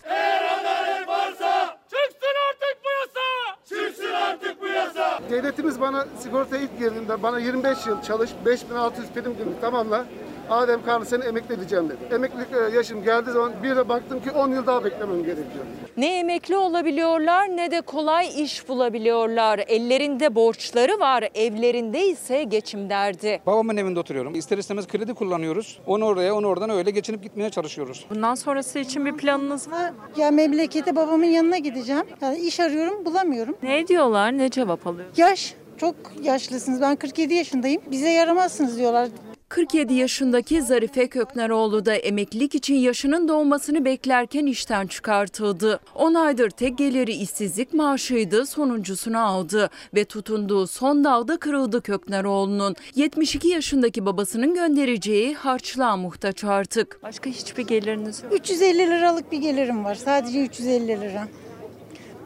Çıksın artık bu yasa! Çıksın artık bu yasa! Devletimiz bana sigortaya ilk girdiğimde bana 25 yıl çalış, 5600 prim günlük tamamla. Adem Karlı seni emekli edeceğim dedi. Emeklilik e, yaşım geldiği zaman bir de baktım ki 10 yıl daha beklemem gerekiyor. Ne emekli olabiliyorlar ne de kolay iş bulabiliyorlar. Ellerinde borçları var, evlerinde ise geçim derdi. Babamın evinde oturuyorum. İster istemez kredi kullanıyoruz. Onu oraya, onu oradan öyle geçinip gitmeye çalışıyoruz. Bundan sonrası için bir planınız var Ya memlekete babamın yanına gideceğim. Yani iş arıyorum bulamıyorum. Ne diyorlar, ne cevap alıyor? Yaş. Çok yaşlısınız. Ben 47 yaşındayım. Bize yaramazsınız diyorlar. 47 yaşındaki Zarife Kökneroğlu da emeklilik için yaşının dolmasını beklerken işten çıkartıldı. 10 aydır tek geliri işsizlik maaşıydı, sonuncusunu aldı ve tutunduğu son dalda kırıldı Kökneroğlu'nun. 72 yaşındaki babasının göndereceği harçlığa muhtaç artık. Başka hiçbir geliriniz yok. 350 liralık bir gelirim var. Sadece 350 lira.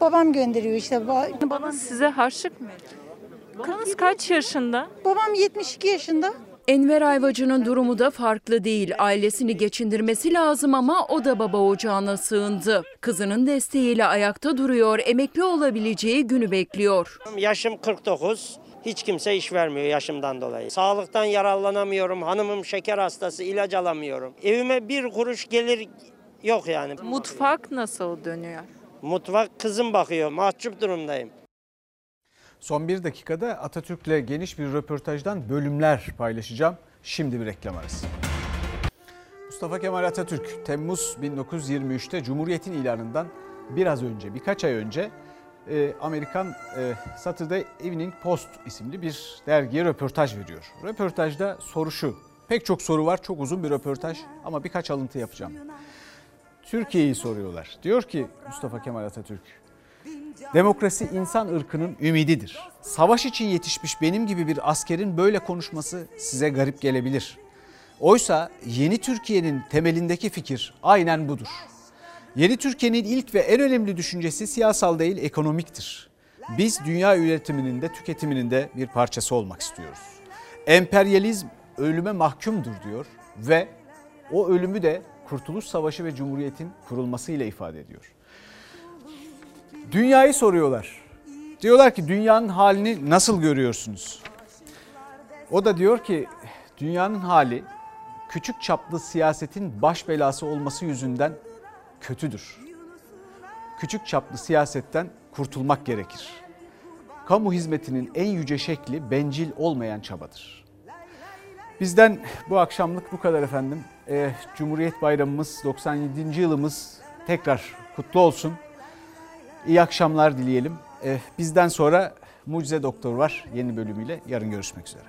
Babam gönderiyor işte. Ba- Babam size harçlık mı? Babanız kaç yaşında? Babam 72 yaşında. Enver Ayvacı'nın durumu da farklı değil. Ailesini geçindirmesi lazım ama o da baba ocağına sığındı. Kızının desteğiyle ayakta duruyor, emekli olabileceği günü bekliyor. Yaşım 49. Hiç kimse iş vermiyor yaşımdan dolayı. Sağlıktan yararlanamıyorum. Hanımım şeker hastası, ilaç alamıyorum. Evime bir kuruş gelir yok yani. Mutfak nasıl dönüyor? Mutfak kızım bakıyor. Mahcup durumdayım. Son bir dakikada Atatürk'le geniş bir röportajdan bölümler paylaşacağım. Şimdi bir reklam arası. Mustafa Kemal Atatürk Temmuz 1923'te Cumhuriyet'in ilanından biraz önce, birkaç ay önce e, Amerikan e, Saturday Evening Post isimli bir dergiye röportaj veriyor. Röportajda soru şu. Pek çok soru var, çok uzun bir röportaj ama birkaç alıntı yapacağım. Türkiye'yi soruyorlar. Diyor ki Mustafa Kemal Atatürk, Demokrasi insan ırkının ümididir. Savaş için yetişmiş benim gibi bir askerin böyle konuşması size garip gelebilir. Oysa yeni Türkiye'nin temelindeki fikir aynen budur. Yeni Türkiye'nin ilk ve en önemli düşüncesi siyasal değil ekonomiktir. Biz dünya üretiminin de tüketiminin de bir parçası olmak istiyoruz. Emperyalizm ölüme mahkumdur diyor ve o ölümü de Kurtuluş Savaşı ve Cumhuriyet'in kurulmasıyla ifade ediyor. Dünyayı soruyorlar. Diyorlar ki dünyanın halini nasıl görüyorsunuz? O da diyor ki dünyanın hali küçük çaplı siyasetin baş belası olması yüzünden kötüdür. Küçük çaplı siyasetten kurtulmak gerekir. kamu hizmetinin en yüce şekli bencil olmayan çabadır. Bizden bu akşamlık bu kadar efendim. Ee, Cumhuriyet Bayramımız 97. yılımız tekrar kutlu olsun. İyi akşamlar dileyelim. Eh, bizden sonra Mucize Doktor var yeni bölümüyle. Yarın görüşmek üzere.